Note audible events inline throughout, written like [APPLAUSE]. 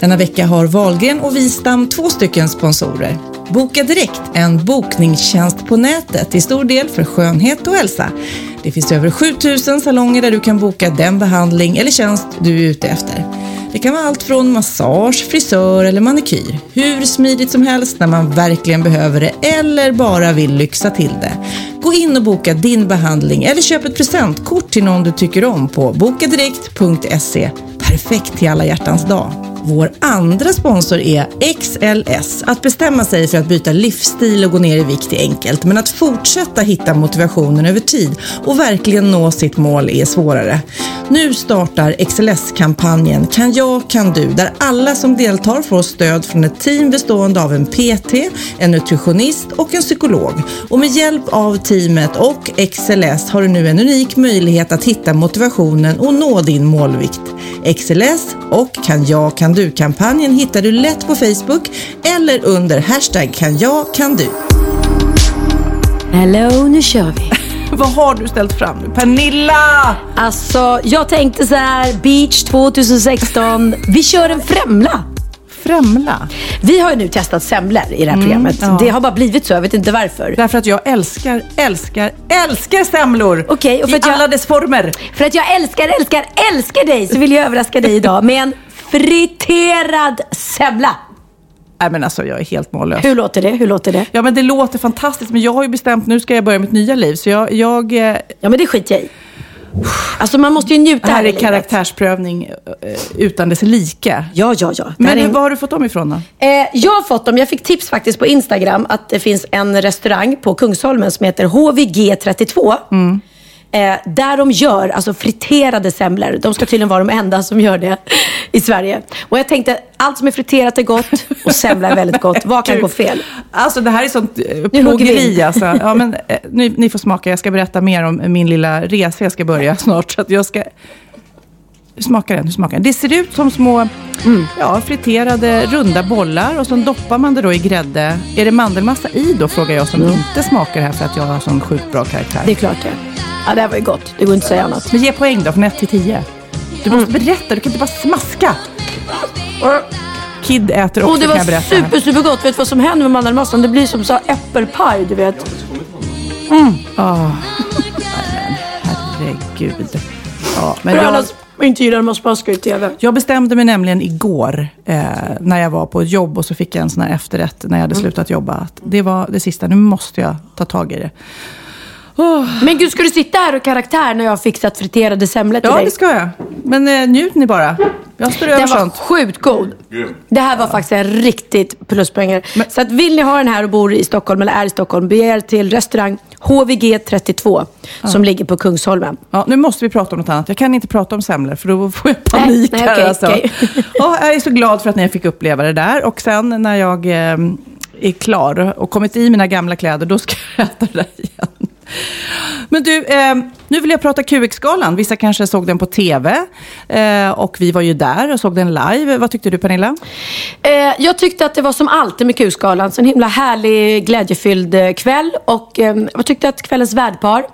Denna vecka har Valgren och Wistam två stycken sponsorer. Boka Direkt, en bokningstjänst på nätet, till stor del för skönhet och hälsa. Det finns över 7000 salonger där du kan boka den behandling eller tjänst du är ute efter. Det kan vara allt från massage, frisör eller manikyr. Hur smidigt som helst när man verkligen behöver det eller bara vill lyxa till det. Gå in och boka din behandling eller köp ett presentkort till någon du tycker om på bokadirekt.se. Perfekt till alla hjärtans dag. Vår andra sponsor är XLS. Att bestämma sig för att byta livsstil och gå ner i vikt är enkelt, men att fortsätta hitta motivationen över tid och verkligen nå sitt mål är svårare. Nu startar XLS-kampanjen Kan jag, kan du, där alla som deltar får stöd från ett team bestående av en PT, en nutritionist och en psykolog. Och med hjälp av teamet och XLS har du nu en unik möjlighet att hitta motivationen och nå din målvikt. XLS och Kan jag, kan du-kampanjen hittar du lätt på Facebook eller under hashtag kan jag, kan du. Hello, nu kör vi. [LAUGHS] Vad har du ställt fram nu? Pernilla! Alltså, jag tänkte så här, beach 2016. Vi kör en Främla. Främla? Vi har ju nu testat semlor i det här programmet. ja. Det har bara blivit så, jag vet inte varför. Därför att jag älskar, älskar, älskar semlor! Okej, för I jag- alla dess former. För att jag älskar, älskar, älskar dig så vill jag överraska dig idag med en friterad semla. Nej men alltså jag är helt mållös. Hur låter det? Hur låter det? Ja men det låter fantastiskt men jag har ju bestämt nu ska jag börja mitt nya liv så jag, jag eh, Ja, men det skiter jag i. Alltså man måste ju njuta det här i är karaktärsprövning eh, utan dess like. Ja, ja, ja. Men här är var har du fått dem ifrån då? Eh, jag har fått dem, jag fick tips faktiskt på Instagram att det finns en restaurang på Kungsholmen som heter HVG32. Eh, där de gör alltså friterade semlor. De ska tydligen vara de enda som gör det i Sverige. Och jag tänkte, allt som är friterat är gott och semla är väldigt gott. Vad kan gå fel? Alltså det här är sånt eh, plågeri alltså. [LAUGHS] Ja, men, eh, ni, ni får smaka, jag ska berätta mer om min lilla resa jag ska börja snart. Så jag ska... Hur smakar den? Hur smakar den? Det ser ut som små Mm. ja, friterade runda bollar och så doppar man det då i grädde. Är det mandelmassa i då, frågar jag som inte smakar det här för att jag har sån sjukt bra karaktär. Mm. Det är klart det. Ja, det här var ju gott. Det går inte att säga annat. Men ge poäng då, från 1 till 10. Du måste Mm. berätta, du kan inte bara smaska. Kid äter också Och det kan jag var berätta. super, super gott. Vet du vad som händer med mandelmassan? Det blir som så här äppelpaj, du vet. Herregud. Ja, men För jag, alla som inte gillar när man smaskar i TV. jag bestämde mig nämligen igår eh, när jag var på ett jobb och så fick jag en sån här efterrätt när jag hade slutat jobba. Att det var det sista, nu måste jag ta tag i det. Men gud, ska du sitta här och karaktär när jag har fixat friterade semlor till Ja, dig? det ska jag. Men eh, njut ni bara. Jag står över Den var sånt. sjukt god. Det här var faktiskt en riktigt pluspoängare. Så att vill ni ha den här och bor i Stockholm eller är i Stockholm, begär till restaurang HVG 32 som ligger på Kungsholmen. Ja, nu måste vi prata om något annat. Jag kan inte prata om semlor för då får jag panik nej, här. okej, alltså. Ja, [LAUGHS] jag är så glad för att ni fick uppleva det där. Och sen när jag eh, är klar och kommit i mina gamla kläder, då ska jag äta det där igen. Men du, eh, nu vill jag prata QX-galan. Vissa kanske såg den på tv. Eh, och vi var ju där och såg den live. Vad tyckte du Pernilla? Eh, jag tyckte att det var som alltid med Q-skalan, så en himla härlig, glädjefylld eh, kväll. Och eh, jag tyckte att kvällens värdpar,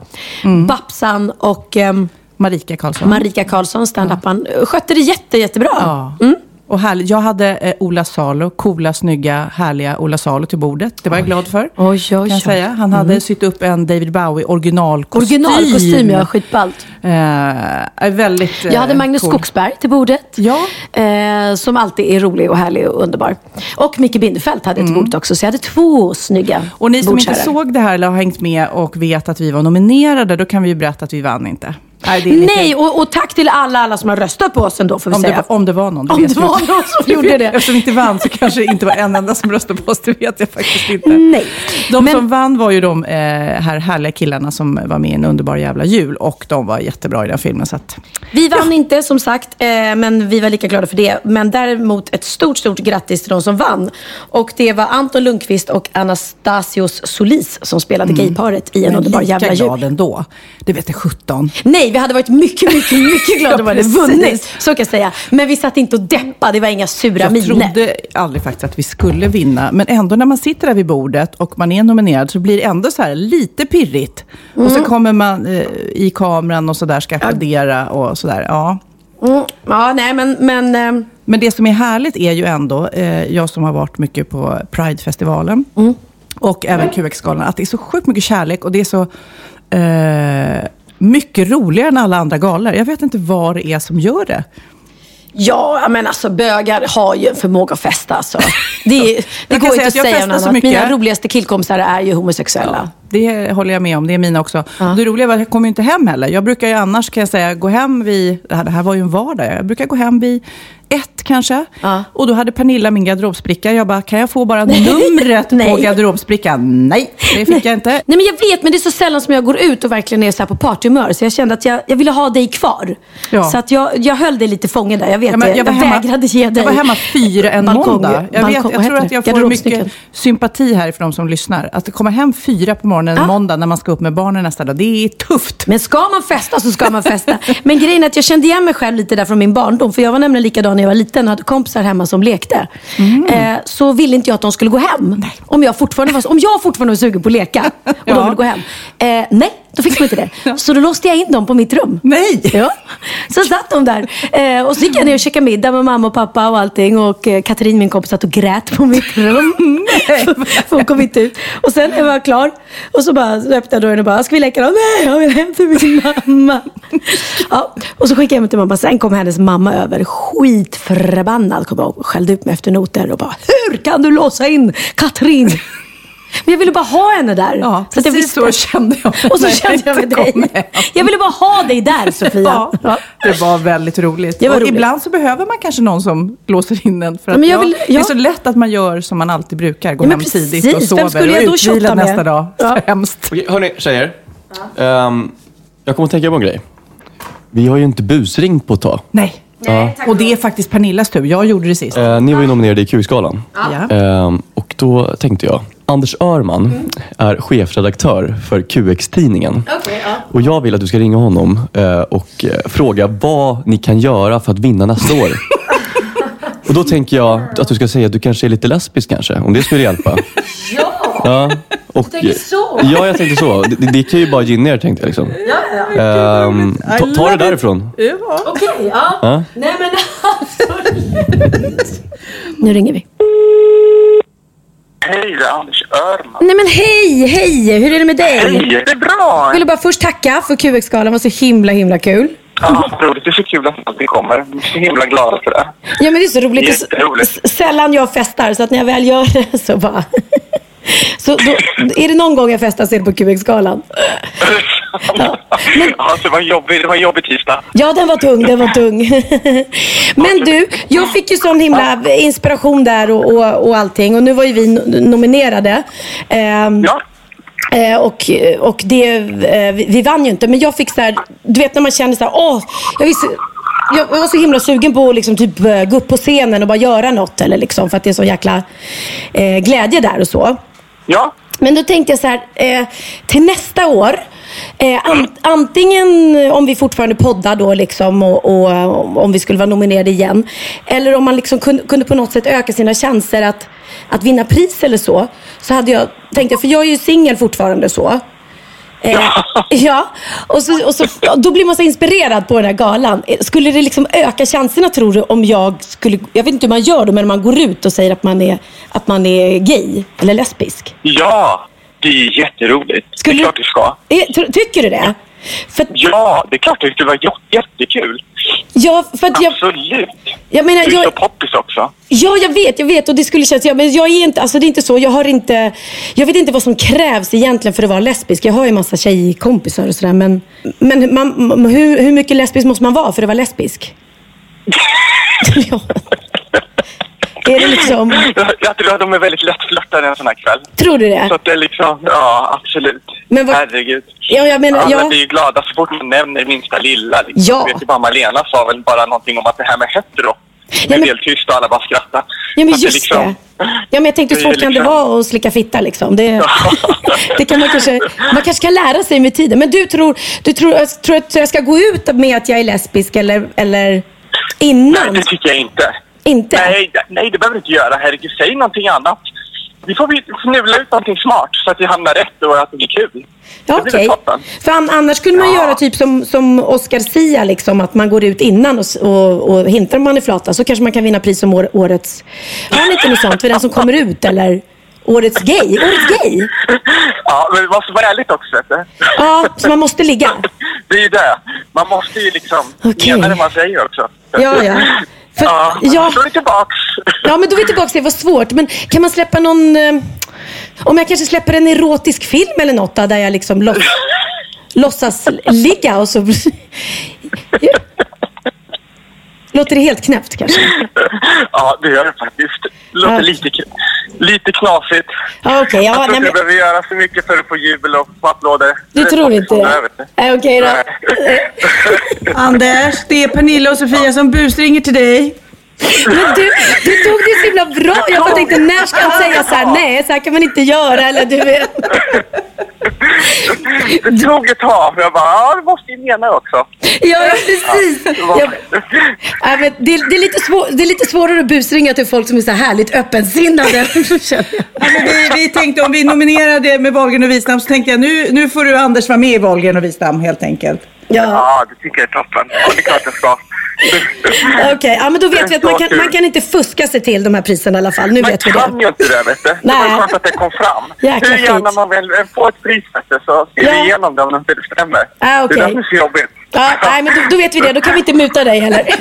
Babsan och eh, Marika Karlsson. Marika Karlsson, standupan, eh, skötte det jätte, jättebra. Ja. Och härligt. Jag hade eh, Ola Salo, coola, snygga, härliga Ola Salo till bordet. Det var jag glad för. Oj, oj, Kan jag säga. Han hade sytt upp en David Bowie originalkostym. Originalkostym, ja. Skitballt. Eh, väldigt eh, Jag hade Magnus cool. Skogsberg till bordet. Ja. Eh, som alltid är rolig och härlig och underbar. Och Micke Bindefeld hade jag till bordet också. Så jag hade två snygga Mm. Och ni som inte såg det här eller har hängt med och vet att vi var nominerade, då kan vi ju berätta att vi vann inte. Nej, det är lite- Nej, och, och tack till alla, alla som har röstat på oss ändå får vi Om det, säga. var, om det var någon. Om vet det jag var någon som [LAUGHS] gjorde det. Eftersom vi inte vann så kanske det inte var en enda som röstade på oss. Det vet jag faktiskt inte. Nej. De Men- som vann var ju de eh, här härliga killarna som var med i en underbar jävla jul. Och de var jättebra i den filmen. Så att, Vi vann inte som sagt, eh, men vi var lika glada för det. Men däremot ett stort, stort grattis till de som vann. Och det var Anton Lundqvist och Anastasios Solis som spelade gayparet i en underbar lika jävla glad jul. ändå. Det vet jag 17. Nej, vi hade varit mycket, mycket, mycket glada om [LAUGHS] vi hade vunnit. Så kan jag säga. Men vi satt inte och deppade, det var inga sura Jag miner. trodde aldrig faktiskt att vi skulle vinna. Men ändå när man sitter där vid bordet och man är nominerad så blir det ändå så här lite pirrigt. Och Mm. så kommer man eh, i kameran och sådär ska applådera och sådär. Ja. Mm. Ja, nej men... men eh, Men det som är härligt är ju ändå, eh, jag som har varit mycket på Pride-festivalen Mm. och även QX-galan, att det är så sjukt mycket kärlek och det är så eh, mycket roligare än alla andra galor. Jag vet inte vad det är som gör det. Ja, men alltså bögar har ju en förmåga att festa. Alltså. [LAUGHS] Det, det går inte att säga något annat. Mina roligaste killkompisar är ju homosexuella. Det håller jag med om, det är mina också. Det roliga var att jag kommer ju inte hem heller. Jag brukar ju annars, kan jag säga, gå hem vid, det här, det här var ju en vardag, jag brukar gå hem vid ett kanske. Ja. Och då hade Pernilla min garderobspricka. Jag bara, kan jag få bara numret på [LAUGHS] Nej. garderobsprickan? Nej, det fick jag inte. Nej men jag vet, men det är så sällan som jag går ut och verkligen är så här på partyhumör. Så jag kände att jag, jag ville ha dig kvar. Ja. Så att jag, jag höll dig lite fången där. Jag vet Ja, men det. Jag, hemma, vägrade ge dig jag var hemma fyra en balkong- måndag. Jag, vet, balkong- jag vad tror att jag får mycket sympati här för de som lyssnar. Att komma hem fyra på morgonen en måndag när man ska upp med barnen nästa dag, det är tufft. Men ska man festa så ska man festa. Men grejen är att jag kände igen mig själv lite där från min barndom. För jag var nämligen likadan när jag var liten och hade kompisar hemma som lekte. Mm. Eh, så ville inte jag att de skulle gå hem. Om jag fortfarande var, om jag fortfarande var sugen på att leka [LAUGHS] och Ja. de ville gå hem. Eh, nej, då fick de inte det. [LAUGHS] Så då låste jag in dem på mitt rum. Nej! Ja. Så satt de där. Eh, och så gick jag ner och käkade middag med mamma och pappa och allting. Och eh, Katrin, min kompis, satt och grät på mitt rum. [LAUGHS] [LAUGHS] För hon kom inte ut. Och sen när jag var klar, och så bara så öppnade jag dörren och bara, ska vi leka då? Nej, jag vill hem till min mamma. Ja, och så skickade jag mig till mamma. Sen kom hennes mamma över, skitförbannad, kom jag ihåg, skällde ut mig efter noter och bara, hur kan du låsa in Katrin? Men jag ville bara ha henne där. Ja, Så att jag precis visste. så kände jag Och så kände jag med dig. hem. Jag ville bara ha dig där [LAUGHS] Sofia. Ja, Ja. det var väldigt roligt. Det var och roligt. ibland så behöver man kanske någon som låser in en. För att men jag jag vill- Det är ja. så lätt att man gör som man alltid brukar. Gå Ja, men hem precis. tidigt och Vem sover skulle jag och utvilad nästa dag. Ja. Så hemskt. Okej, hörni, tjejer. Ehm, jag kommer att tänka på en grej. Vi har ju inte busringt på ett tag. Nej. Och det är faktiskt Pernillas tur. Jag gjorde det sist. Eh, ni var ju nominerade i Q-skalan. Ja. Ehm, och då tänkte jag, Anders Örman är chefredaktör för QX-tidningen. Och jag vill att du ska ringa honom eh, och eh, fråga vad ni kan göra för att vinna nästa år. [LAUGHS] och då tänker jag att du ska säga att du kanske är lite lesbisk kanske, om det skulle hjälpa. [LAUGHS] Ja! Ja, och, tänker så? Ja, jag tänkte så. Det, det kan ju bara gynna er tänkte jag. Liksom. Ehm, ta, ta det därifrån. Ja. Okej, ja. Ja. Nej men [LAUGHS] absolut. Nu ringer vi. Hej, det är Anders Öhrman. Nej men hej, hej! Hur är det med dig? Hej, det är bra! Jag ville bara först tacka för QX-galan, var så himla himla kul. Ja, roligt. Det är så kul att alltid kommer. Jag är så himla glad för det. Ja men det är så roligt. Det Jätteroligt. Sällan jag festar, så att när jag väl gör det så bara... Så då, är det någon gång jag festar så är det på QX-galan. [LAUGHS] Ja, så det var en jobbig, det var en jobbig tisdag. Ja, den var tung, den var tung. [LAUGHS] Men du, jag fick ju sån himla inspiration där och, och, och allting. Och nu var ju vi no- nominerade. Ehm, Ja, Eh, och, och det, eh, vi, vi vann ju inte, men jag fick så här, du vet när man känner så här, åh, jag, visste, jag var så himla sugen på att liksom, typ, eh, gå upp på scenen och bara göra något, eller liksom, för att det är så jäkla eh, glädje där och så ja, Men då tänkte jag så här, eh, till nästa år, eh, an, antingen om vi fortfarande poddar då liksom och, och om vi skulle vara nominerade igen. Eller om man liksom kunde, kunde på något sätt öka sina chanser att, att vinna pris eller så. Så hade jag, tänkte jag, för jag är ju singel fortfarande så. Eh, ja, och, så, och så, då blir man så inspirerad på den här galan. Eh, Skulle det liksom öka chanserna tror du om jag skulle, jag vet inte hur man gör då, men man går ut och säger att man är, att man är gay eller lesbisk? Ja, det är jätteroligt. Skulle det är klart du ska. Eh, tr- Tycker du det? För, Ja, det är klart det skulle vara jä- jättekul. Ja, för att jag, Absolut. jag menar, Du är så jag, poppis också. Ja, jag vet, jag vet och det skulle kännas, ja, men jag är inte, alltså det är inte så, jag har inte, jag vet inte vad som krävs egentligen för att vara lesbisk. Jag har ju en massa tjejkompisar och sådär men, men man, hur, hur mycket lesbisk måste man vara för att vara lesbisk? [LAUGHS] ja. Är det liksom, [LAUGHS] Jag, jag tror att de är väldigt lättflörtade en sån här kväll. tror du Så det? att det är liksom, ja absolut. Men vad- Herregud. Ja, jag menar, Alla ja. blir ju glada så fort man nämner minsta lilla. Liksom. Ja. Jag vet ju bara Malena sa väl bara någonting om att det här med hetero. Det är helt tyst och alla bara skrattar. Ja men Att just liksom- det. Ja men jag tänkte hur det svårt kan det liksom- vara att slicka fitta liksom? Det, [LAUGHS] det kan man kanske, man kanske kan lära sig med tiden. Men du tror, du tror, jag tror att jag ska gå ut med att jag är lesbisk eller, eller Nej, innan? det tycker jag inte. Inte? Nej, nej, det behöver du inte göra. Herregud, säg någonting annat. Vi får vi fnula ut någonting smart så att vi hamnar rätt och att det blir kul. Ja, okej. toppen. För an, annars skulle man Ja. göra typ som, som Oscar Sia, liksom, att man går ut innan och, och, och hintar om man är flata. Så kanske man kan vinna pris som år, årets... Har ni inte något sånt för den som kommer ut? Eller årets gay? Årets gay? [LAUGHS] Ja, men det måste vara ärligt också. Du? Ja, så man måste ligga? [LAUGHS] Det är ju det. Man måste ju liksom Okej. mena det man säger också. Ja, ja. För, Ja, ja. då är vi tillbaks. Ja, men då är vi tillbaka till det var svårt. Men kan man släppa någon... Eh, om jag kanske släpper en erotisk film eller något där jag liksom låts, [LAUGHS] låtsas ligga och så... [LAUGHS] Låter det helt knäppt kanske? [LAUGHS] Ja, det gör det faktiskt. Det låter Ja. lite, lite knasigt. Ja, okej. jag ja, tror nej, inte men, jag behöver göra så mycket för att få jubel och få applåder. du Det tror inte det? okej då. Nej. Anders, det är Pernilla och Sofia som busringer till dig. Men du, du tog det så himla bra. Jag bara tänkte, när ska han säga så här? Nej, så här kan man inte göra. Eller du vet. Det tog ett tag. för Jag bara, ja, det måste ju mena också. Ja, ja, precis. Det var- nej, men det, det, är lite svår, det är lite svårare att busringa till folk som är så här härligt öppensinnade. [LAUGHS] Ja, men vi, vi tänkte om vi nominerade med Wahlgren och Wistam så tänkte jag nu, nu får du Anders vara med i Wahlgren och Wistam helt enkelt. Ja, Ja, det tycker jag är toppen. Ja, det är klart jag ska. Okej. Ja, men då vet vi att man kan, man kan inte fuska sig till de här priserna i alla fall. Nu Man vet vi kan det. ju inte det, vet du. Det Nej. var skönt att det kom fram. Jäkla Hur gärna man väl får ett pris, så ser Ja. vi igenom det om det inte stämmer. Ah, okej. Det är det som är så jobbigt. Ja, nej, men då, då vet vi det. Då kan vi inte muta dig heller. [LAUGHS]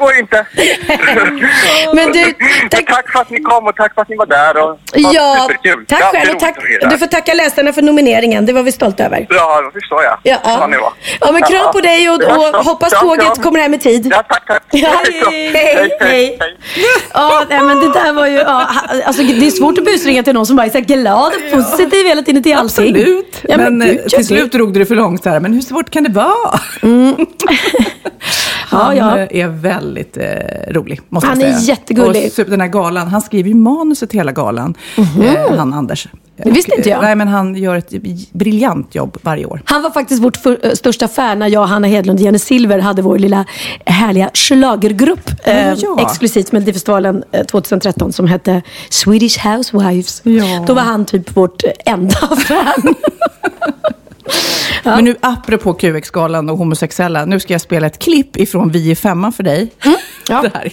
Går inte. [LAUGHS] Men du, Men tack, tack för att ni kom och tack för att ni var där. Och, ja, superkul. tack alltid själv och tack. Du får tacka läsarna för nomineringen. Det var vi stolta över. Ja, det förstår jag. Ja, Ja, ja. ja men kram på dig och, Ja, och hoppas tåget kommer hem i tid. Ja, tack, tack. [LAUGHS] Ja, Hej, hej, hej. Ja, nej, men det där var ju... Ja, alltså, det är svårt att busringa till någon som bara är så glad och positiv hela tiden till allting. Absolut. Ja, men, men eh, till slut drog du det för långt här. Men hur svårt kan det vara? Ja, [LAUGHS] Han ja. eh, är väldigt eh, rolig, måste Han jag är säga. jättegullig. Och super- den här galan, han skriver ju manuset till hela galan. Eh, han Anders. Det visste Och, inte jag. eh, Nej, men han gör ett briljant jobb varje år. Han var faktiskt vårt för, eh, största fan när jag, Hanna Hedlund och Jenny Silver hade vår lilla härliga schlagergrupp. eh, ja. Exklusivt med Melodifestivalen eh, 2013 som hette Swedish Housewives. Ja. Då var han typ vårt eh, enda [LAUGHS] fan. [LAUGHS] Men nu apropå QX-galan och homosexuella, nu ska jag spela ett klipp ifrån Vi i femman för dig. Ja. [LAUGHS] Det här är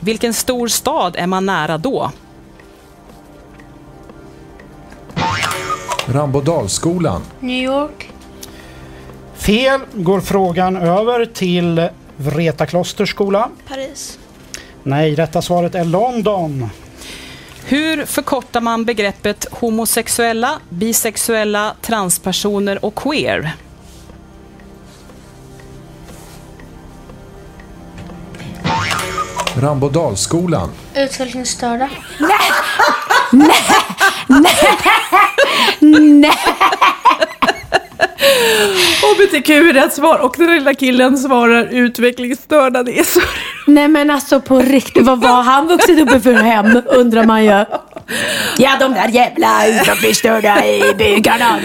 vilken stor stad är man nära då? Rambodalsskolan. New York. Fel går frågan över till Vreta klosterskola. Paris. Nej, rätta svaret är London. Hur förkortar man begreppet homosexuella, bisexuella, transpersoner och queer? Rambodalsskolan. Utvecklingsstörda. Nej! Nej! Nej! Nej! HBTQ är rätt svar och den lilla killen svarar utvecklingsstörda. Det är så... Nej men alltså på riktigt, vad var han vuxit upp i för hem undrar man ju. Ja de där jävla utvecklingsstörda i bygarna.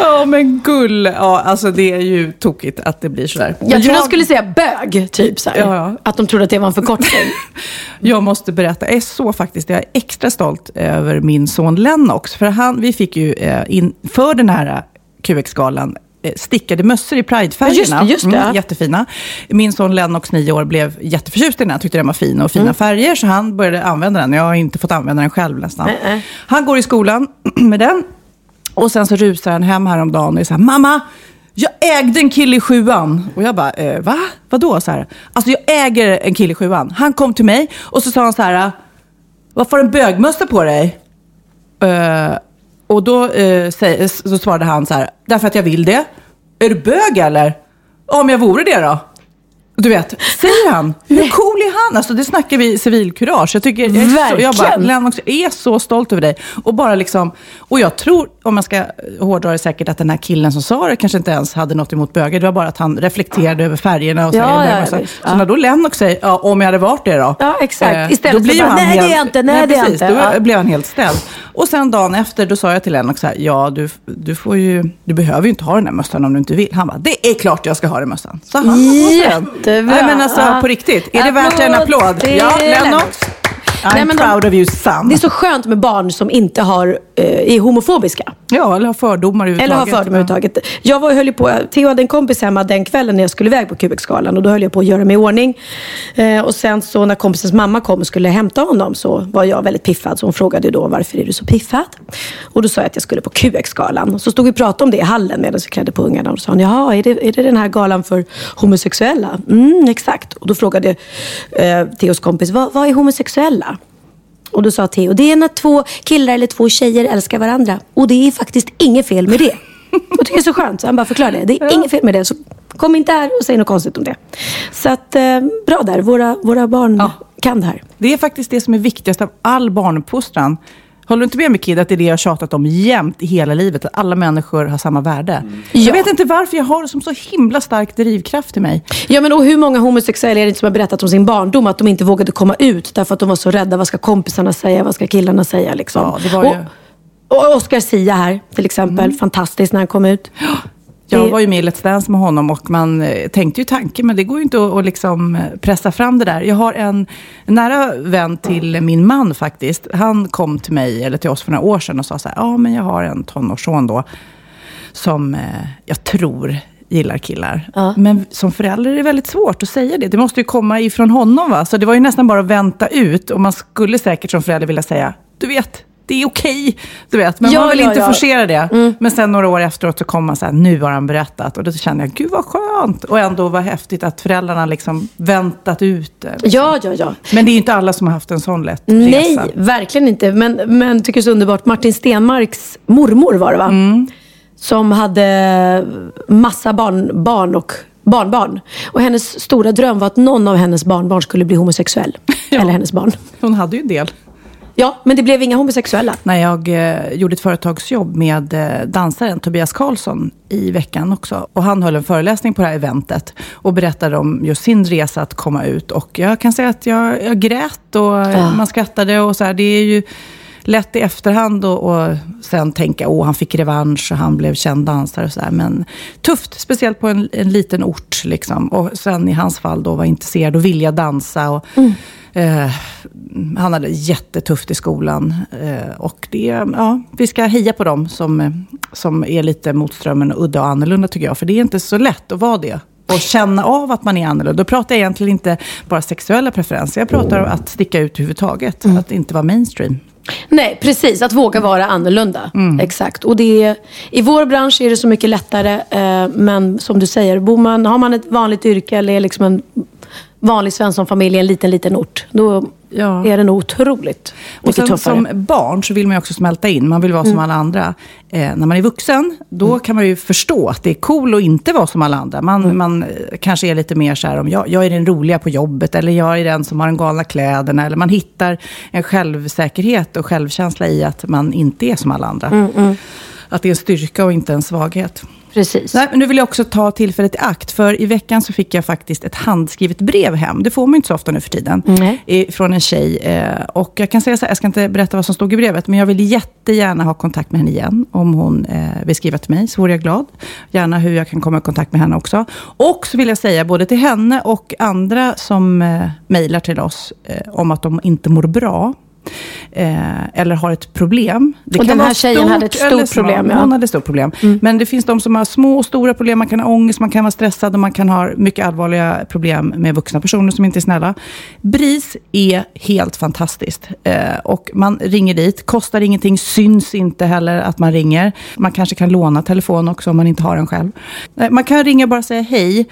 Ja men gull. Ja alltså det är ju tokigt att det blir sådär. Jag trodde jag... han skulle säga bög, typ så ja, ja. Att de trodde att det var en förkortning. [LAUGHS] jag måste berätta, jag är så faktiskt, jag är extra stolt över min son Lennox. För han, vi fick ju eh, inför den här QX-galan stickade mössor i pridefärgerna. Just det, just det. Mm, jättefina. Min son Lennox, nio år, blev jätteförtjust i den. Han tyckte den var fin och fina mm. färger, så han började använda den. Jag har inte fått använda den själv nästan. Mm. Han går i skolan [CLEARS THROAT] med den. Och sen så rusar han hem häromdagen och är så här, mamma, jag ägde en kille i sjuan. Och jag bara, eh, va? Vadå? Så här, alltså jag äger en kille i sjuan. Han kom till mig och så sa han så här, varför har du en bögmössa på dig? Eh, och då eh, så svarade han så här, därför att jag vill det. Är du bög eller? Om jag vore det då? Du vet, säger han. Hur cool är han? Alltså det snackar vi civilkurage. Jag tycker, jag, är så, jag bara. Lennox, är så stolt över dig. Och bara liksom, och jag tror, om man ska hårdra det säkert, att den här killen som sa det kanske inte ens hade något emot bögar. Det var bara att han reflekterade över färgerna och Ja, ja, det. Så, visst. så Ja. när då Lennox säger, ja, om jag hade varit det då. Ja, exakt. Eh, Istället då för blir bara, han "Nej, det är jag inte, nej, det är jag inte." Då Ja. blev han helt ställd. Och sen dagen efter, då sa jag till Lennox så här, ja du, du, får ju, du behöver ju inte ha den här mössan om du inte vill. Han bara, det är klart jag ska ha den mössan. Så han. Jättebra. Nej men alltså på riktigt, är det värt en applåd? Ja, Lennox. I'm Nej, men de- proud of you son. Det är så skönt med barn som inte har, eh, är homofobiska. Ja, eller har fördomar Eller överhuvudtaget. har fördomar överhuvudtaget. Jag var, höll på, Theo hade en kompis hemma den kvällen när jag skulle iväg på QX-galan och då höll jag på att göra mig i ordning. Eh, och sen så när kompisens mamma kom och skulle hämta honom så var jag väldigt piffad. Så hon frågade då varför är du så piffad? Och då sa jag att jag skulle på QX-galan. Så stod vi och pratade om det i hallen medan vi klädde på ungarna. Och så sa hon, jaha, är det, är det den här galan för homosexuella? Mm, exakt. Och då frågade eh, Theos kompis, vad, vad är homosexuella? Och då sa Theo, det är när två killar eller två tjejer älskar varandra. Och det är faktiskt inget fel med det. Och det är så skönt. Så han bara förklarar det. Det är inget fel med det. Så kom inte här och säg något konstigt om det. Så att, eh, bra där. Våra, våra barn kan det här. Det är faktiskt det som är viktigast av all barnuppfostran. Håller du inte med mig Kid, att det är det jag har tjatat om jämt i hela livet? Att alla människor har samma värde. Jag vet inte varför jag har det som så himla stark drivkraft i mig. Ja, men och hur många homosexuella är det inte som har berättat om sin barndom? Att de inte vågade komma ut därför att de var så rädda. Vad ska kompisarna säga? Vad ska killarna säga? Liksom. Ja, det var ju- och, och Oscar Sia här till exempel. Fantastiskt när han kom ut. Jag var ju med i Let's Dance med honom och man eh, tänkte ju tanken, men det går ju inte att, att liksom eh, pressa fram det där. Jag har en, nära vän till min man faktiskt. Han kom till mig, eller till oss för några år sedan och sa så här, ja men jag har en tonårsson då, som eh, jag tror gillar killar. Men som förälder är det väldigt svårt att säga det. Det måste ju komma ifrån honom. Va? Så det var ju nästan bara att vänta ut. Och man skulle säkert som förälder vilja säga, du vet, det är okej. Du vet, men Ja, man vill ja, inte ja. forcera det. Men sen några år efteråt så kom man så här, nu har han berättat. Och då kände jag, gud vad skönt. Och ändå vad häftigt att föräldrarna liksom väntat ut det. Ja, ja, ja. Men det är ju inte alla som har haft en sån lätt Nej, resa. verkligen inte. Men, men tycker det är så underbart. Martin Stenmarks mormor var det va? Mm. Som hade massa barn, barn och barnbarn. Och hennes stora dröm var att någon av hennes barnbarn skulle bli homosexuell. [LAUGHS] Eller hennes barn. Hon hade ju en del. Ja, men det blev inga homosexuella. när jag eh, gjorde ett företagsjobb med eh, dansaren Tobias Karlsson i veckan också. Och han höll en föreläsning på det här eventet och berättade om just sin resa att komma ut. Och jag kan säga att jag, jag grät och eh, man skrattade och så här. Det är ju lätt i efterhand och, och sen tänka, åh han fick revansch och han blev känd dansare och så här. Men tufft, speciellt på en, en liten ort liksom. Och sen i hans fall då var intresserad och vilja dansa. Och, eh, han hade jättetufft i skolan. Eh, och det, ja, vi ska heja på dem som, som är lite mot strömmen och udda och annorlunda tycker jag. För det är inte så lätt att vara det. Och känna av att man är annorlunda. Då pratar jag egentligen inte bara sexuella preferenser. Jag pratar om att sticka ut överhuvudtaget. Att inte vara mainstream. Nej, precis. Att våga vara annorlunda. Mm. Exakt. Och det är, I vår bransch är det så mycket lättare. Eh, men som du säger, bor man, har man ett vanligt yrke eller är liksom en vanlig svenssonfamilj i en liten, liten ort. Då Ja. är det nog otroligt Och mycket sen tuffare. som barn så vill man ju också smälta in. Man vill vara som alla andra. Eh, när man är vuxen, då kan man ju förstå att det är cool att inte vara som alla andra. Man, man eh, kanske är lite mer så här om, jag, jag är den roliga på jobbet, eller jag är den som har de galna kläderna. Eller man hittar en självsäkerhet och självkänsla i att man inte är som alla andra. Att det är en styrka och inte en svaghet. Precis. Nej, men nu vill jag också ta tillfället i akt. För i veckan så fick jag faktiskt ett handskrivet brev hem. Det får man ju inte så ofta nu för tiden. I- Från en tjej. Eh, och jag kan säga så här, jag ska inte berätta vad som stod i brevet. Men jag vill jättegärna ha kontakt med henne igen. Om hon eh, vill skriva till mig så vore jag glad. Gärna hur jag kan komma i kontakt med henne också. Och så vill jag säga både till henne och andra som eh, mejlar till oss. Om att de inte mår bra. Eh, eller har ett problem. Det Och kan den här tjejen hade ett stort problem, ja. Hon hade ett stort problem. Men det finns de som har små och stora problem. Man kan ha ångest, man kan vara stressad och man kan ha mycket allvarliga problem med vuxna personer som inte är snälla. BRIS är helt fantastiskt. Eh, och man ringer dit, kostar ingenting, syns inte heller att man ringer. Man kanske kan låna telefon också om man inte har en själv. Eh, man kan ringa och bara säga hej.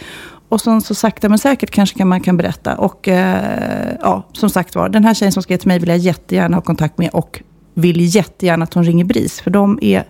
Och sen så sakta men säkert kanske kan man kan berätta. Och eh, ja, som sagt var, den här tjejen som skrev till mig vill jag jättegärna ha kontakt med. Och vill jättegärna att hon ringer BRIS. För de är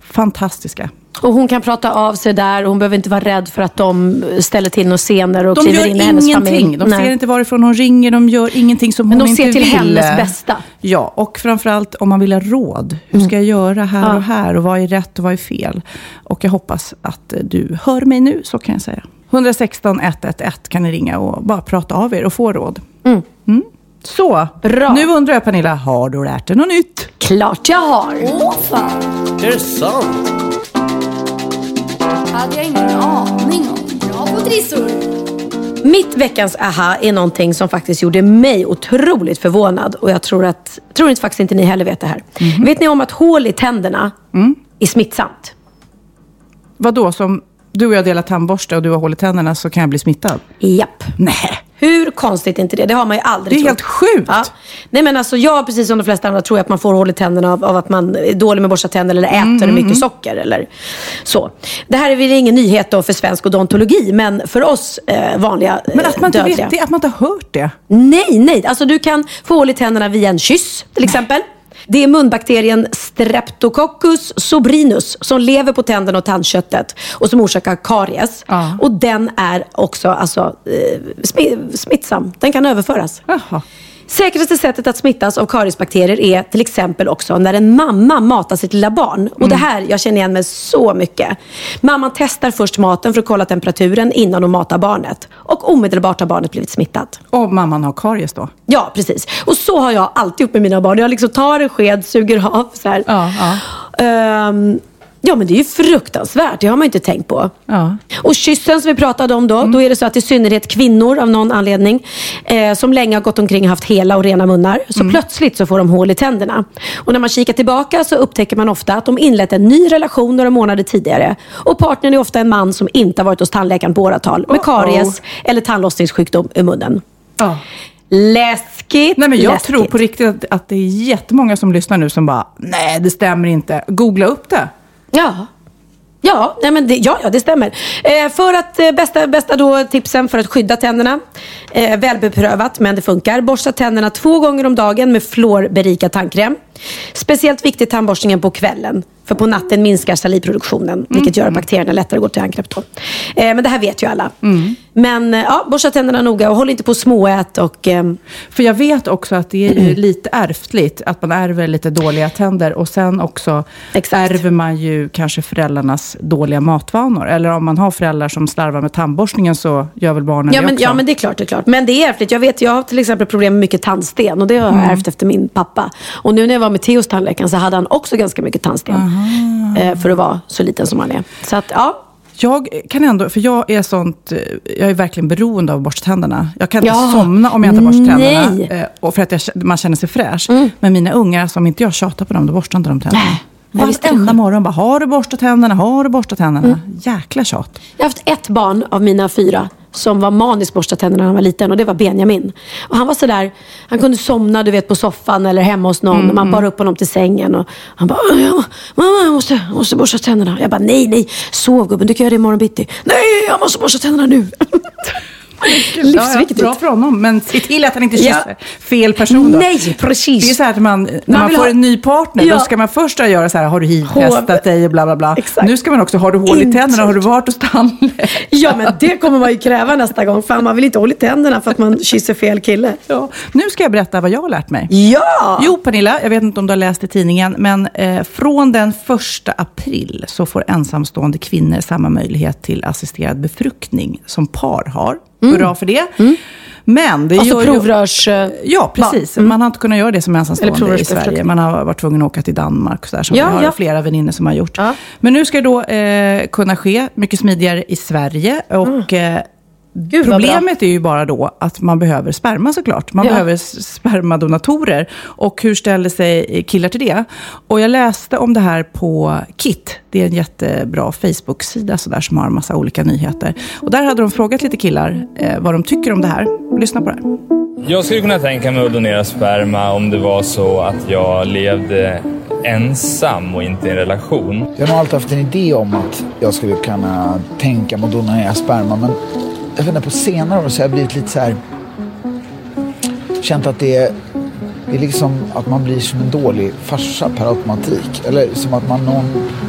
fantastiska. Och hon kan prata av sig där. Hon behöver inte vara rädd för att de ställer till några scener och De kliver gör in i hennes ingenting. familj. De Nej. ser inte varifrån hon ringer. De gör ingenting som Men hon de inte ser till vill. hennes bästa. Ja, och framförallt om man vill ha råd. Hur ska jag göra här Ja. och här? Och vad är rätt och vad är fel? Och jag hoppas att du hör mig nu, så kan jag säga. 116 111 kan ni ringa och bara prata av er och få råd. Mm. Mm. Så, Bra. nu undrar jag Pernilla, har du lärt dig något nytt? Klart jag har. Åh fan, Är det sant? hade jag ingen aning om. Bra på trissor. Mitt veckans aha är någonting som faktiskt gjorde mig otroligt förvånad. Och jag tror att, tror inte faktiskt inte ni heller vet det här. Mhm. Vet ni om att hål i tänderna Mm. är smittsamt? Vad då som du och jag delar tandborste och du har hål i tänderna så kan jag bli smittad? Japp. Nej. Hur konstigt är inte det? Det har man ju aldrig Det är trott. helt sjukt. Ja. Nej men alltså jag, precis som de flesta andra, tror att man får hål i tänderna av, av att man är dålig med att borsta tänder eller Mm, äter mycket socker eller så. Det här är väl ingen nyhet då för svensk odontologi, men för oss eh, vanliga eh, Men att man inte dödliga. vet det, att man inte har hört det. Nej, nej. Alltså du kan få hål i tänderna via en kyss till exempel. Det är munbakterien Streptococcus sobrinus som lever på tänderna och tandköttet och som orsakar karies. Ja. Och den är också alltså, eh, smi- smittsam. Den kan överföras. Jaha. Säkraste sättet att smittas av kariesbakterier är till exempel också när en mamma matar sitt lilla barn. Och det här, jag känner igen mig så mycket. Mamman testar först maten för att kolla temperaturen innan hon matar barnet. Och omedelbart har barnet blivit smittat. Och mamman har karies då? Ja, precis. Och så har jag alltid gjort med mina barn. Jag liksom tar en sked, suger av så här. Ja, ja. Ehm, ja, men det är ju fruktansvärt. Det har man ju inte tänkt på. Ja. Och kyssen som vi pratade om då, Mm. då är det så att i synnerhet kvinnor av någon anledning, eh, som länge har gått omkring och haft hela och rena munnar, så Mm. plötsligt så får de hål i tänderna. Och när man kikar tillbaka så upptäcker man ofta att de inlett en ny relation några månader tidigare. Och partnern är ofta en man som inte har varit hos tandläkaren på åratal, med Uh-oh. karies eller tandlossningssjukdom i munnen. Ja. Läskigt, Nej, men jag läskigt. tror på riktigt att, att det är jättemånga som lyssnar nu som bara, nej det stämmer inte. Googla upp det. Ja. Ja, nej men det, ja, ja, det stämmer. Eh, för att eh, bästa, bästa då tipsen för att skydda tänderna. Eh, välbeprövat, men det funkar. Borsta tänderna två gånger om dagen med fluorberikad tandkräm. Speciellt viktigt tandborstningen på kvällen. För på natten minskar salivproduktionen, vilket gör att bakterierna lättare går till angrepp då. Eh, men det här vet ju alla. Men eh, ja, borsta tänderna noga och håll inte på och småät och... ehm, För jag vet också att det är ju lite ärftligt, att man ärver lite dåliga tänder. Och sen också Exakt. ärver man ju kanske föräldrarnas dåliga matvanor. Eller om man har föräldrar som slarvar med tandborstningen så gör väl barnen Ja det men, också. ja men det är klart, det är klart. Men det är ärftligt. Jag vet, jag har till exempel problem med mycket tandsten och det har jag ärvt efter min pappa. Och nu när jag var med Theos tandläkaren så hade han också ganska mycket tandsten. Eh, för att vara så liten som han är. Så att, ja. Jag kan ändå, för jag är sånt, eh, jag är verkligen beroende av att borsta tänderna. Jag kan inte Ja. somna om jag inte borstar tänderna. Eh, Och för att jag, man känner sig fräsch. Men mina ungar, som inte jag tjatar på dem, då borstar inte de tänderna. Det Varenda morgon bara, har du borstat tänderna? Har du borstat tänderna? Jäkla tjat. Jag har haft ett barn av mina fyra som var maniskt borstad tänderna när han var liten och det var Benjamin. Och han var sådär, han kunde somna du vet på soffan eller hemma hos någon och man bar upp honom till sängen och han bara, mamma jag måste, jag måste borsta tänderna. Jag bara, nej nej, sov gubben, du kan göra det imorgon bitti. Nej, jag måste borsta tänderna nu. [LAUGHS] Livsviktigt. Ja, bra för honom, men se till att han inte kysser fel person då. Nej, precis. Det är så här att man, när Man man, får ha- en ny partner, då ska man först göra så här, har du hivtestat dig och bla bla bla. Exakt. Nu ska man också, har du hål i tänderna, har du varit hos tandläkaren? Ja, men det kommer man ju kräva nästa gång. Fan, man vill inte hålla i tänderna för att man kysser fel kille. Ja. Nu ska jag berätta vad jag har lärt mig. Ja! Jo, Pernilla, jag vet inte om du har läst i tidningen, men eh, från den första april så får ensamstående kvinnor samma möjlighet till assisterad befruktning som par har. Hurra för det. Men det Mm. Alltså gör provrörs... eh, Ja, precis. Man har inte kunnat göra det som ensamstående i. Sverige. Man har varit tvungen att åka till Danmark och så där, som Ja, vi har ja. flera vänner som har gjort. Ja. Men nu ska det då eh, kunna ske mycket smidigare i Sverige. Och Mm. Vad Problemet är ju bara då att man behöver sperma såklart. Man Ja. behöver spermadonatorer. Och hur ställer sig killar till det? Och jag läste om det här på KIT. Det är en jättebra Facebook-sida så där, som har en massa olika nyheter. Och där hade de frågat lite killar eh, vad de tycker om det här. Lyssna på det här. Jag skulle kunna tänka mig att donera sperma om det var så att jag levde ensam och inte i en relation. Jag har alltid haft en idé om att jag skulle kunna tänka mig att donera sperma. Men jag vet inte, på senare år så har jag blivit lite så här... Känt att det är, det är liksom att man blir som en dålig farsa per automatik. Eller som att man någon,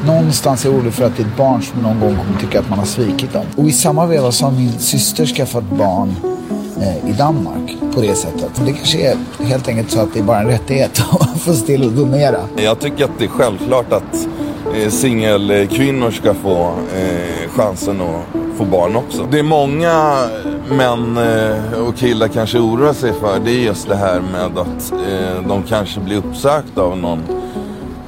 någonstans är orolig för att det är ett barn som någon gång kommer tycka att man har svikit dem. Och i samma veva så har min syster skaffat barn eh, i Danmark på det sättet. Det kanske är helt enkelt så att det är bara en rättighet [LAUGHS] att få se till att donera. Jag tycker att det är självklart att eh, singelkvinnor ska få eh, chansen att få barn också. Det är många män eh, och killar kanske oroar sig för det är just det här med att eh, de kanske blir uppsökta av någon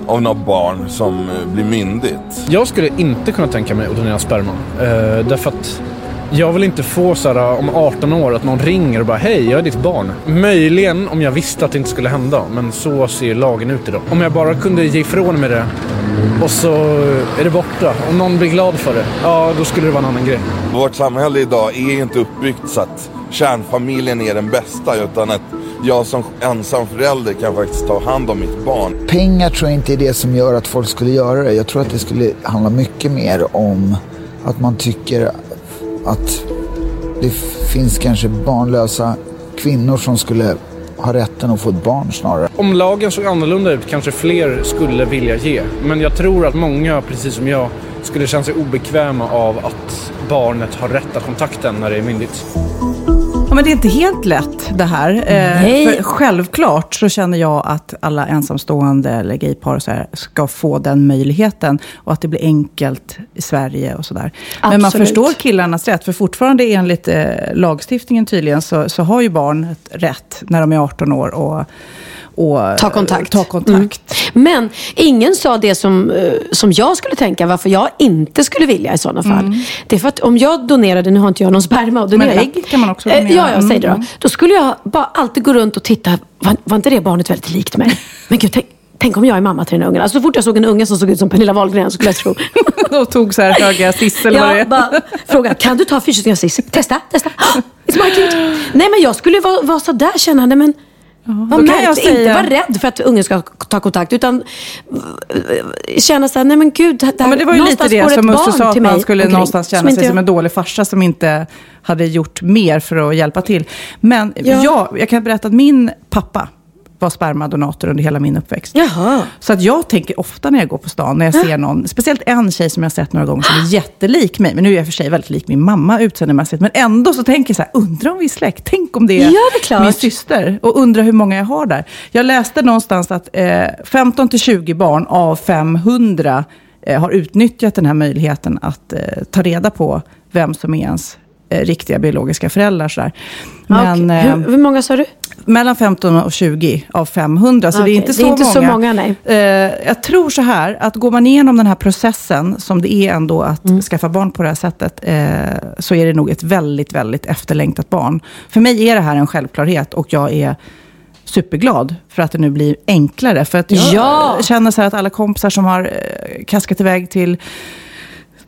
av något barn som eh, blir myndigt. Jag skulle inte kunna tänka mig att donera sperma. Eh, därför att jag vill inte få så här om 18 år att någon ringer och bara hej, jag är ditt barn. Möjligen om jag visste att det inte skulle hända, men så ser lagen ut idag. Om jag bara kunde ge ifrån mig det och så är det borta. Om någon blir glad för det, ja då skulle det vara en annan grej. Vårt samhälle idag är inte uppbyggt så att kärnfamiljen är den bästa utan att jag som ensam förälder kan faktiskt ta hand om mitt barn. Pengar tror jag inte är det som gör att folk skulle göra det. Jag tror att det skulle handla mycket mer om att man tycker att det finns kanske barnlösa kvinnor som skulle ha rätten att få ett barn snarare. Om lagen såg annorlunda ut kanske fler skulle vilja ge. Men jag tror att många, precis som jag, skulle känna sig obekväma av att barnet har rätt att kontakta en när det är myndigt. Men det är inte helt lätt det här. Eh, Nej. För självklart så känner jag att alla ensamstående eller gaypar så här ska få den möjligheten. Och att det blir enkelt i Sverige och sådär. Men man förstår killarnas rätt. För fortfarande enligt eh, lagstiftningen tydligen så, så har ju barn rätt när de är 18 år och, och Ta kontakt. Ta kontakt. Men ingen sa det som, eh, som jag skulle tänka, varför jag inte skulle vilja i sådana fall. Det är för att om jag donerade, nu har inte jag någon sperma att donera. Men ägg kan man också Eh, donera. Ja, jag säger det då. Mm. Då skulle jag bara alltid gå runt och titta, var, var inte det barnet väldigt likt mig? [LAUGHS] Men gud, tänk, tänk om jag är mamma till den här ungen. Alltså, så fort jag såg en unge som såg ut som Pernilla Wahlgren så skulle jag tro. [LAUGHS] och tog så här höga siss eller vad det är. Fråga, kan du ta fysisk assist? Testa, testa. [GASPS] It's my kid. Nej men jag skulle vara, vara sådär känna, nej men kan jag märkligt. säga- Inte vara rädd för att ungen ska ta kontakt utan eh, känna såhär, nej men gud, där, Ja, men det var ju lite det som Musse sa, att man skulle någonstans känna sig som en dålig farsa som inte hade gjort mer för att hjälpa till. Men Ja. ja. jag kan berätta att min pappa var spermadonator under hela min uppväxt. Jaha. Så att jag tänker ofta när jag går på stan, när jag ser någon, speciellt en tjej som jag sett några gånger som är jättelik mig. Men nu är jag för sig väldigt lik min mamma utseendemässigt. Men ändå så tänker jag så här, undrar om vi är släkt? Tänk om det är, Ja, det är min syster. Och undrar hur många jag har där. Jag läste någonstans att eh, 15 till 20 barn av 500 eh, har utnyttjat den här möjligheten att eh, ta reda på vem som är ens riktiga biologiska föräldrar. Så där. Men, Okej. eh, hur, hur många sa du? mellan 15 och 20 av 500, så det Okej, är inte det så är inte många. så många, nej. Eh, jag tror så här, att går man igenom den här processen, som det är ändå att Mm. skaffa barn på det här sättet, eh, så är det nog ett väldigt, väldigt efterlängtat barn. För mig är det här en självklarhet och jag är superglad för att det nu blir enklare. För att jag Ja! känner så här att alla kompisar som har eh, kaskat iväg till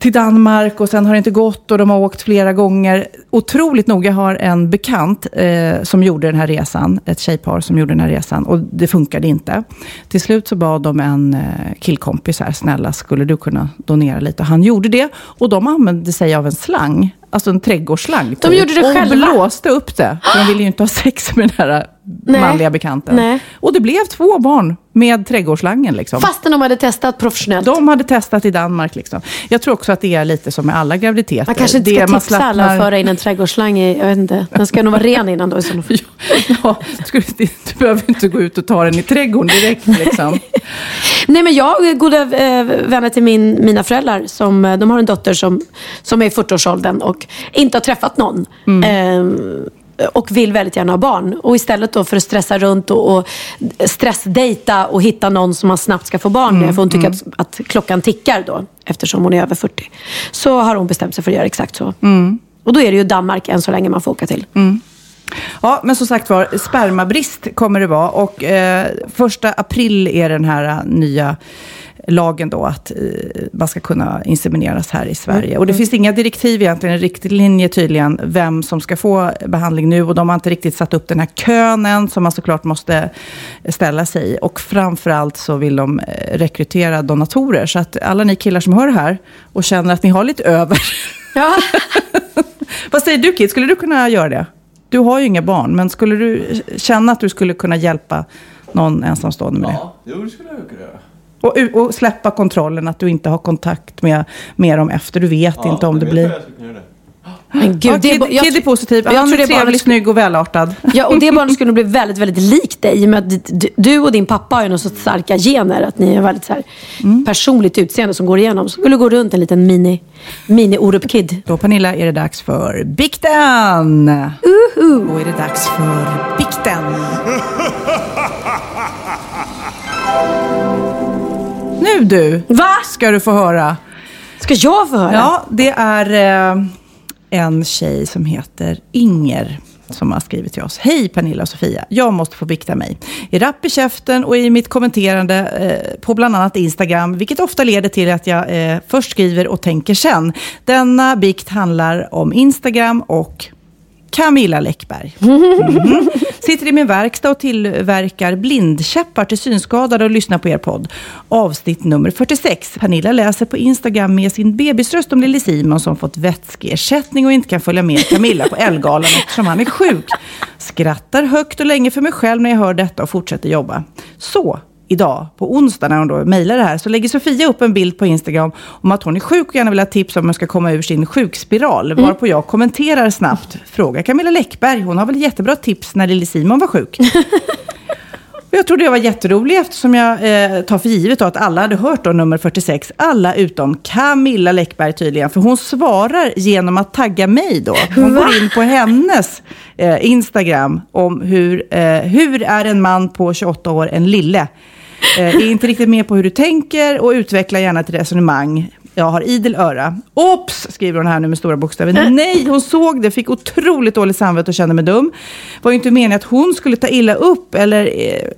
till Danmark och sen har det inte gått och de har åkt flera gånger. Otroligt nog, jag har en bekant eh, som gjorde den här resan, ett tjejpar som gjorde den här resan och det funkade inte. Till slut så bad de en eh, killkompis här, snälla skulle du kunna donera lite? Han gjorde det och de använde sig av en slang, alltså en trädgårdsslang. De gjorde det och själva? blåste upp det. De ville ju inte ha sex med den här Nej. manliga bekanten. Nej. Och det blev två barn med trädgårdsslangen. Liksom. Fastän de hade testat professionellt. De hade testat i Danmark. Liksom. Jag tror också att det är lite som med alla graviditeter. Man kanske inte ska tipsa alla slappnar- att föra in en trädgårdsslang i, jag vet inte. Den ska nog vara ren innan då i sådana fall. [LAUGHS] Ja, du, du behöver inte gå ut och ta den i trädgården direkt. Liksom. [LAUGHS] Nej men jag är goda eh, vänner till min, mina föräldrar. Som, eh, de har en dotter som, som är i 40-årsåldern och inte har träffat någon. Eh, och vill väldigt gärna ha barn. Och istället då för att stressa runt och, och stressdejta och hitta någon som man snabbt ska få barn med. För hon tycker att, att klockan tickar då. Eftersom hon är över 40. Så har hon bestämt sig för att göra exakt så. Och då är det ju Danmark än så länge man får åka till. Mm. Ja, men som sagt var, spermabrist kommer det vara. Och eh, första april är den här eh, nya lagen då att eh, man ska kunna insemineras här i Sverige. Mm. Och det finns inga direktiv egentligen, en riktlinje tydligen, vem som ska få behandling nu. Och de har inte riktigt satt upp den här kön än, som man såklart måste ställa sig i. Och framförallt så vill de eh, rekrytera donatorer. Så att alla ni killar som hör det här och känner att ni har lite över. Ja. [LAUGHS] Vad säger du Kit, skulle du kunna göra det? Du har ju inga barn, men skulle du känna att du skulle kunna hjälpa någon ensamstående med det? Ja, jo, det skulle jag kunna göra. Och, och släppa kontrollen, att du inte har kontakt med, med dem efter. Du vet inte om det blir... Men gud, ja, det Kid, jag Kid är positiv. jag Han tror det trevlig, skulle- snygg och välartad. Ja, och det barnet skulle bli [LAUGHS] väldigt, väldigt likt dig. i och med att du och din pappa har ju någon sorts starka gener. Att ni är väldigt så här, Mm. personligt utseende som går igenom. Så skulle gå runt en liten mini, mini Orup-kid. Då Pernilla är det dags för bikten. Uh-huh. Då är det dags för bikten. [LAUGHS] Nu du, Va? ska du få höra. Ska jag få höra? Ja, det är eh, en tjej som heter Inger som har skrivit till oss. Hej Pernilla och Sofia, jag måste få bikta mig. I rapp i käften och i mitt kommenterande eh, på bland annat Instagram, vilket ofta leder till att jag eh, först skriver och tänker sen. Denna bikt handlar om Instagram och Camilla Läckberg. [LAUGHS] Mhm. Sitter i min verkstad och tillverkar blindkäppar till synskadade och lyssnar på er podd. Avsnitt nummer 46. Pernilla läser på Instagram med sin bebisröst om lille Simon som fått vätskeersättning och inte kan följa med Camilla på Elgalan eftersom han är sjuk. Skrattar högt och länge för mig själv när jag hör detta och fortsätter jobba. Så, idag, på onsdag när hon då mejlar det här, så lägger Sofia upp en bild på Instagram om att hon är sjuk och gärna vill ha tips om hur hon ska komma ur sin sjukspiral. Mm. Varpå jag kommenterar snabbt. Fråga Camilla Läckberg, hon har väl jättebra tips när lille Simon var sjuk. [LAUGHS] Jag trodde jag var jätterolig eftersom jag eh, tar för givet att alla hade hört då nummer 46. Alla utom Camilla Läckberg tydligen. För hon svarar genom att tagga mig då. Hon Va? går in på hennes eh, Instagram om hur, eh, hur är en man på 28 år en lille. Eh, är inte riktigt med på hur du tänker och utveckla gärna ett resonemang. Jag har idel öra. Ops, skriver hon här nu med stora bokstäver. Nej, hon såg det, fick otroligt dåligt samvete och kände mig dum. var ju inte meningen att hon skulle ta illa upp eller... Eh,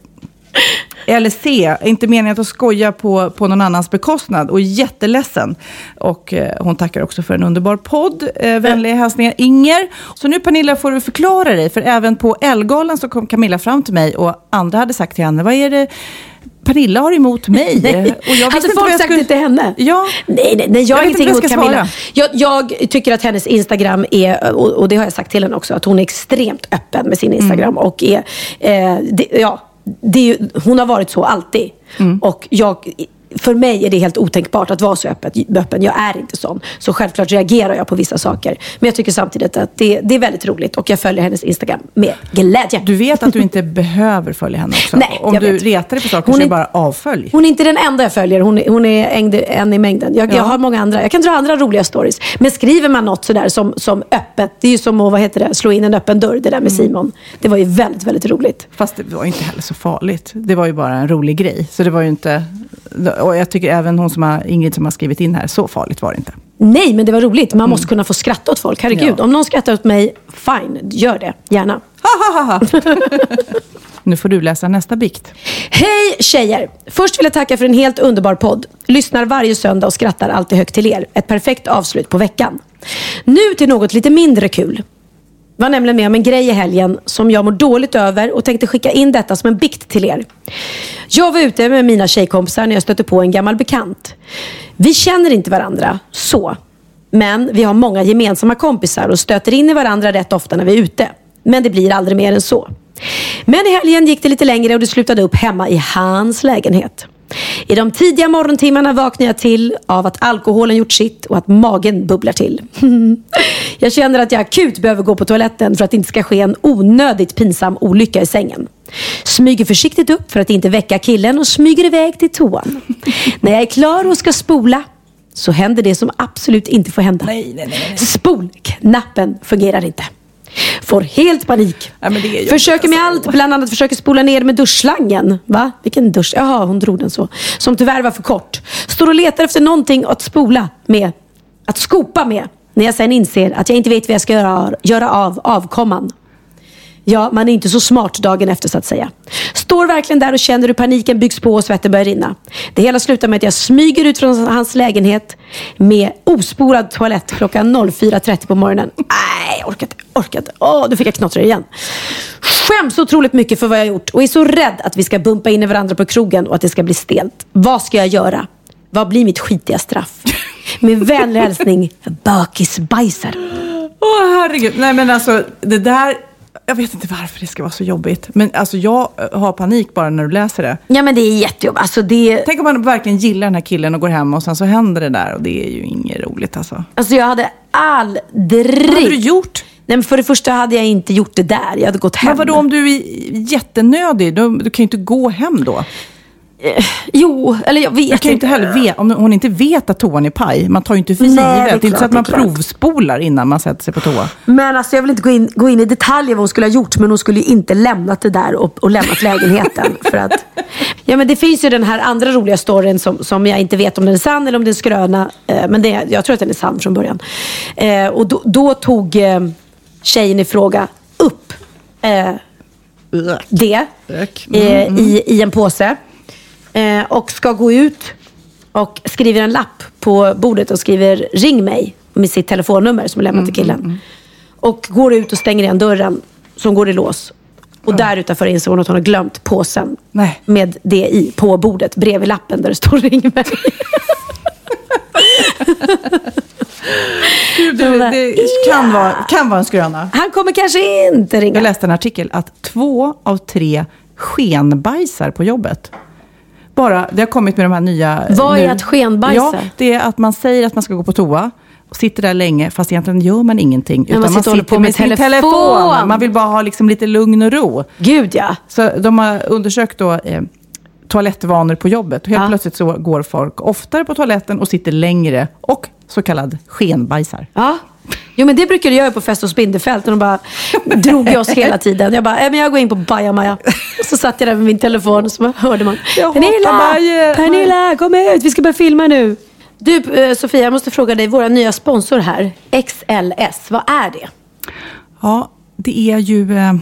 eller se, inte meningen att skoja på, på någon annans bekostnad och jätteledsen. Och eh, hon tackar också för en underbar podd. Eh, vänliga hälsningar Inger. Så nu Pernilla får du förklara dig, för även på Elgalan så kom Camilla fram till mig och andra hade sagt till henne, vad är det Pernilla har emot mig? Nej. Och jag Hade folk jag sagt skulle- det till henne? Ja. Nej, nej, nej jag har vet inte ingenting jag emot Camilla. Jag, jag tycker att hennes Instagram är, och, och det har jag sagt till henne också, att hon är extremt öppen med sin Instagram. Och är, eh, det, ja, det är, hon har varit så alltid. Och jag, för mig är det helt otänkbart att vara så öppet, öppen. Jag är inte sån. Så självklart reagerar jag på vissa saker. Men jag tycker samtidigt att det, det är väldigt roligt. Och jag följer hennes Instagram med glädje. Du vet att du inte [LAUGHS] behöver följa henne också? Nej, Om jag du vet. retar dig på saker Hon så är bara avfölj. Hon är inte den enda jag följer. Hon är, hon är en, en i mängden. Jag, Ja. jag har många andra. Jag kan dra andra roliga stories. Men skriver man något sådär som, som öppet. Det är ju som att vad heter det, slå in en öppen dörr. Det där med Simon. Det var ju väldigt, väldigt roligt. Fast det var inte heller så farligt. Det var ju bara en rolig grej. Så det var ju inte... Och jag tycker även hon som har, Ingrid som har skrivit in här, så farligt var det inte. Nej, men det var roligt. Man måste kunna få skratta åt folk. Herregud, Mm. Ja. om någon skrattar åt mig, fine. Gör det. Gärna. [LAUGHS] Nu får du läsa nästa bikt. Hej tjejer! Först vill jag tacka för en helt underbar podd. Lyssnar varje söndag och skrattar alltid högt till er. Ett perfekt avslut på veckan. Nu till något lite mindre kul var nämligen med om en grej i helgen som jag mår dåligt över och tänkte skicka in detta som en bikt till er. Jag var ute med mina tjejkompisar när jag stötte på en gammal bekant. Vi känner inte varandra så. Men vi har många gemensamma kompisar och stöter in i varandra rätt ofta när vi är ute. Men det blir aldrig mer än så. Men i helgen gick det lite längre och det slutade upp hemma i hans lägenhet. I de tidiga morgontimmarna vaknar jag till av att alkoholen gjort sitt och att magen bubblar till. [LAUGHS] jag känner att jag akut behöver gå på toaletten för att det inte ska ske en onödigt pinsam olycka i sängen. Smyger försiktigt upp för att inte väcka killen och smyger iväg till toan. När jag är klar och ska spola så händer det som absolut inte får hända. Spolknappen fungerar inte. Får helt panik. försöker med allt, bland annat försöker spola ner med duschslangen. Va? Vilken dusch? Jaha, hon drog den så. Som tyvärr var för kort. Står och letar efter någonting att spola med. Att skopa med. När jag sen inser att jag inte vet vad jag ska göra, göra av avkomman. Ja, man är inte så smart dagen efter så att säga. Står verkligen där och känner hur paniken byggs på och svetten börjar rinna. Det hela slutar med att jag smyger ut från hans lägenhet med ospolad toalett klockan 04.30 på morgonen. Nej, jag orkar inte. Orkar inte. Åh, då fick jag knottra igen. Skäms otroligt mycket för vad jag har gjort och är så rädd att vi ska bumpa in i varandra på krogen och att det ska bli stelt. Vad ska jag göra? Vad blir mitt skitiga straff? Med vänlig hälsning, [LAUGHS] bakisbajsar. Åh herregud. Nej men alltså det där, jag vet inte varför det ska vara så jobbigt. Men alltså jag har panik bara när du läser det. Ja men det är jättejobbigt. Alltså, det... Tänk om man verkligen gillar den här killen och går hem och sen så händer det där och det är ju inget roligt alltså. Alltså jag hade aldrig... Vad hade du gjort? Nej, men för det första hade jag inte gjort det där. Jag hade gått hem. Men vadå om du är jättenödig? Du, du kan ju inte gå hem då. Eh, jo, eller jag vet Jag kan inte heller veta, om hon inte vet att toan är paj. Man tar ju inte för givet. Det är inte så att man provspolar innan man sätter sig på toa. Men alltså jag vill inte gå in, gå in i detaljer vad hon skulle ha gjort. Men hon skulle ju inte lämnat det där och, och lämnat lägenheten. [LAUGHS] för att, ja, men det finns ju den här andra roliga storyn som, som jag inte vet om den är sann eller om det är skröna. Eh, men det, jag tror att den är sann från början. Eh, och då, då tog eh, tjejen i fråga upp eh, det eh, i, i en påse. Eh, och ska gå ut och skriver en lapp på bordet och skriver ring mig med sitt telefonnummer som är lämnat till killen. Och går ut och stänger igen dörren som går i lås. Och där utanför inser hon att hon har glömt påsen med det i på bordet bredvid lappen där det står ring mig. [LAUGHS] Gud, det, det kan, vara, kan vara en skröna. Han kommer kanske inte ringa. Jag läste en artikel att två av tre skenbajsar på jobbet. Bara, det har kommit med de här nya... Vad är nu. att skenbajsa? Ja, det är att man säger att man ska gå på toa. Och sitter där länge, fast egentligen gör man ingenting. Ja, man sitter och håller på med sin telefon. Man vill bara ha liksom lite lugn och ro. Gud ja. Så de har undersökt då, eh, toalettvanor på jobbet. Och helt Ja. plötsligt så går folk oftare på toaletten och sitter längre. Och så kallad skenbajsar. Ja. Jo men det brukade jag göra på fest och Spindelfält. Och de bara drog i oss hela [LAUGHS] tiden. Jag bara, äh, men jag går in på bajamaja. Och så satt jag där med min telefon och så hörde man. Pernilla! Pernilla, kom ut! Vi ska börja filma nu. Du eh, Sofia, jag måste fråga dig. Våra nya sponsor här, XLS. Vad är det? Ja, det är ju eh,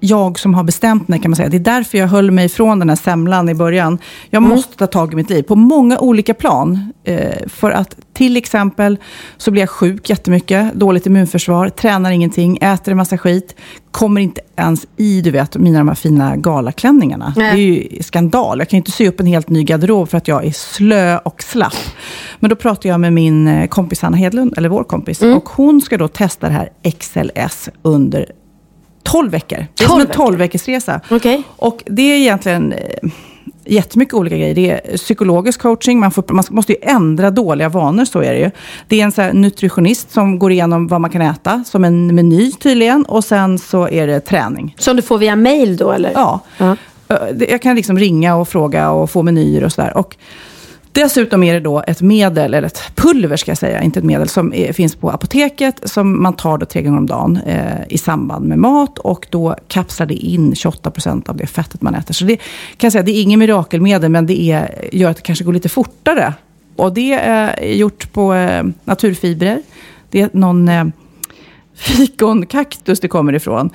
jag som har bestämt mig kan man säga. Det är därför jag höll mig ifrån den här semlan i början. Jag Mm. måste ta tag i mitt liv på många olika plan. Eh, för att till exempel så blir jag sjuk jättemycket, dåligt immunförsvar, tränar ingenting, äter en massa skit, kommer inte ens i, du vet, mina de här fina galaklänningarna. Nej. Det är ju skandal. Jag kan ju inte sy upp en helt ny garderob för att jag är slö och slapp. Men då pratar jag med min eh, kompis Hanna Hedlund, eller vår kompis, Mm. och hon ska då testa det här XLS under 12 veckor. Det är 12 som en veckor? 12 veckors resa. Okej. Och det är egentligen eh, jättemycket olika grejer. Det är psykologisk coaching, man, får, man måste ju ändra dåliga vanor, så är det ju. Det är en så nutritionist som går igenom vad man kan äta, som en meny tydligen. Och sen så är det träning. Som du får via mail då eller? Ja. Eh, det- Jag kan liksom ringa och fråga och få menyer och sådär. Dessutom är det då ett medel, eller ett pulver ska jag säga, inte ett medel, som är, finns på apoteket som man tar då tre gånger om dagen eh, i samband med mat och då kapslar det in 28 procent av det fettet man äter. Så det kan jag säga, det är inget mirakelmedel, men det är, gör att det kanske går lite fortare. Och det är gjort på eh, naturfibrer. Det är någon eh, [LAUGHS] fikonkaktus det kommer ifrån.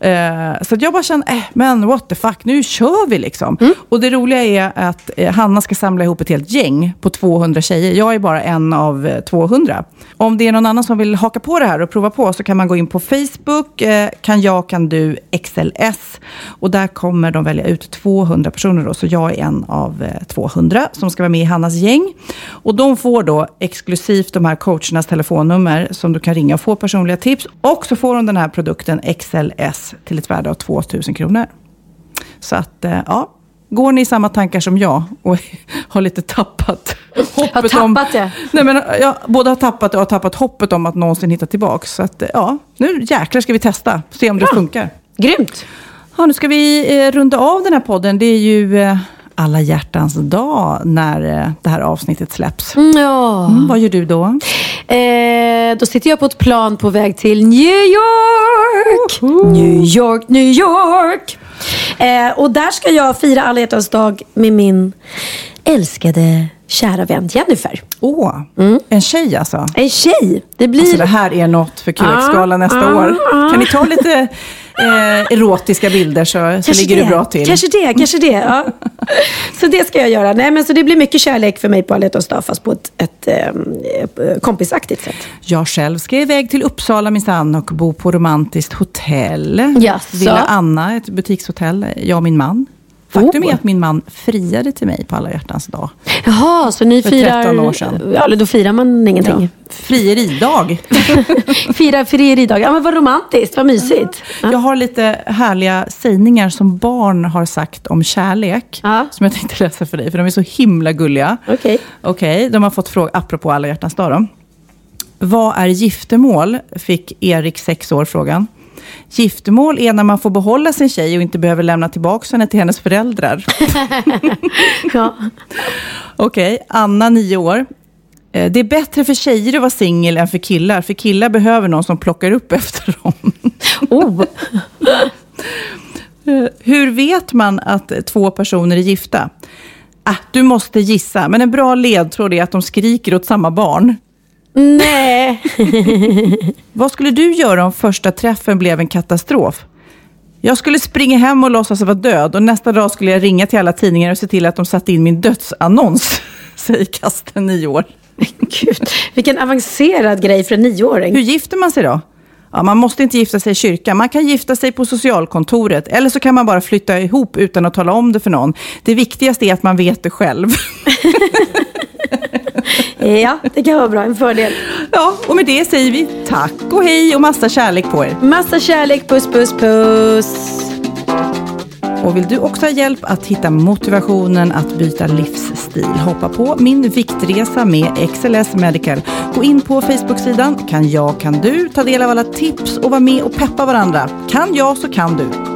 Eh, så jag bara känner, eh, men what the fuck, nu kör vi liksom. Och det roliga är att eh, Hanna ska samla ihop ett helt gäng på 200 tjejer. Jag är bara en av eh, 200. Om det är någon annan som vill haka på det här och prova på så kan man gå in på Facebook, eh, kan jag, kan du, XLS. Och där kommer de välja ut 200 personer då, så jag är en av eh, 200 som ska vara med i Hannas gäng. Och de får då exklusivt de här coachernas telefonnummer som du kan ringa och få personliga tips. Och så får de den här produkten XLS till ett värde av 2000 kronor. Så att, eh, ja. Går ni i samma tankar som jag och [LAUGHS] har lite tappat hoppet Har om... tappat det? Nej, men jag både har tappat det och har tappat hoppet om att någonsin hitta tillbaka. Så att, eh, ja, nu jäklar ska vi testa. Se om det funkar. Grymt! Ja, nu ska vi eh, runda av den här podden. Det är ju eh, alla hjärtans dag när eh, det här avsnittet släpps. Ja. Mm, vad gör du då? Eh, då sitter jag på ett plan på väg till New York. New York, New York. Eh, och där ska jag fira alla hjärtans dag med min älskade kära vän Jennifer. Åh, en tjej alltså? En tjej. Det blir... Alltså det här är något för QX-galan Ah, nästa ah, år. ah. Kan ni ta lite eh, erotiska bilder så, så ligger det. du bra till. Kanske det, kanske det. Ja. [LAUGHS] Så det ska jag göra. Nej, men så det blir mycket kärlek för mig på alla dag, fast på ett, ett eh, kompisaktigt sätt. Jag själv ska iväg till Uppsala minsann och bo på romantiskt hotell. Jaså? Villa Anna, ett butikshotell. Jag och min man. Faktum Oh. är att min man friade till mig på alla hjärtans dag. Jaha, så ni För firar... 13 år sedan. Ja, då firar man ingenting. Ja. Frieridag. [LAUGHS] Fira frieridag. Ja, men vad romantiskt, vad mysigt. Jag har lite härliga sägningar som barn har sagt om kärlek. Som jag tänkte läsa för dig, för de är så himla gulliga. Okej. Okej, de har fått fråga, apropå alla hjärtans dag då. Vad är giftermål? Fick Erik, sex år, frågan. Giftermål är när man får behålla sin tjej och inte behöver lämna tillbaka henne till hennes föräldrar. [LAUGHS] ja. Okej, Anna, nio år. Eh, Det är bättre för tjejer att vara singel än för killar, för killar behöver någon som plockar upp [LAUGHS] efter dem. Oh. Eh, Hur vet man att två personer är gifta? Ah, du måste gissa, men en bra ledtråd är att de skriker åt samma barn. Nej. [LAUGHS] Vad skulle du göra om första träffen blev en katastrof? Jag skulle springa hem och låtsas vara död och nästa dag skulle jag ringa till alla tidningar och se till att de satte in min dödsannons, [LAUGHS] säger Kasten, nio år. Gud, vilken avancerad grej för en nioåring. Hur gifter man sig då? Ja, man måste inte gifta sig i kyrkan. Man kan gifta sig på socialkontoret. Eller så kan man bara flytta ihop utan att tala om det för någon. Det viktigaste är att man vet det själv. [LAUGHS] Ja, det kan vara bra. En fördel. Ja, och med det säger vi tack och hej och massa kärlek på er. Massa kärlek, puss, puss, puss. Och vill du också ha hjälp att hitta motivationen att byta livsstil? Hoppa på min viktresa med XLS Medical. Gå in på Facebook-sidan Kan jag, kan du? Ta del av alla tips och vara med och peppa varandra. Kan jag så kan du.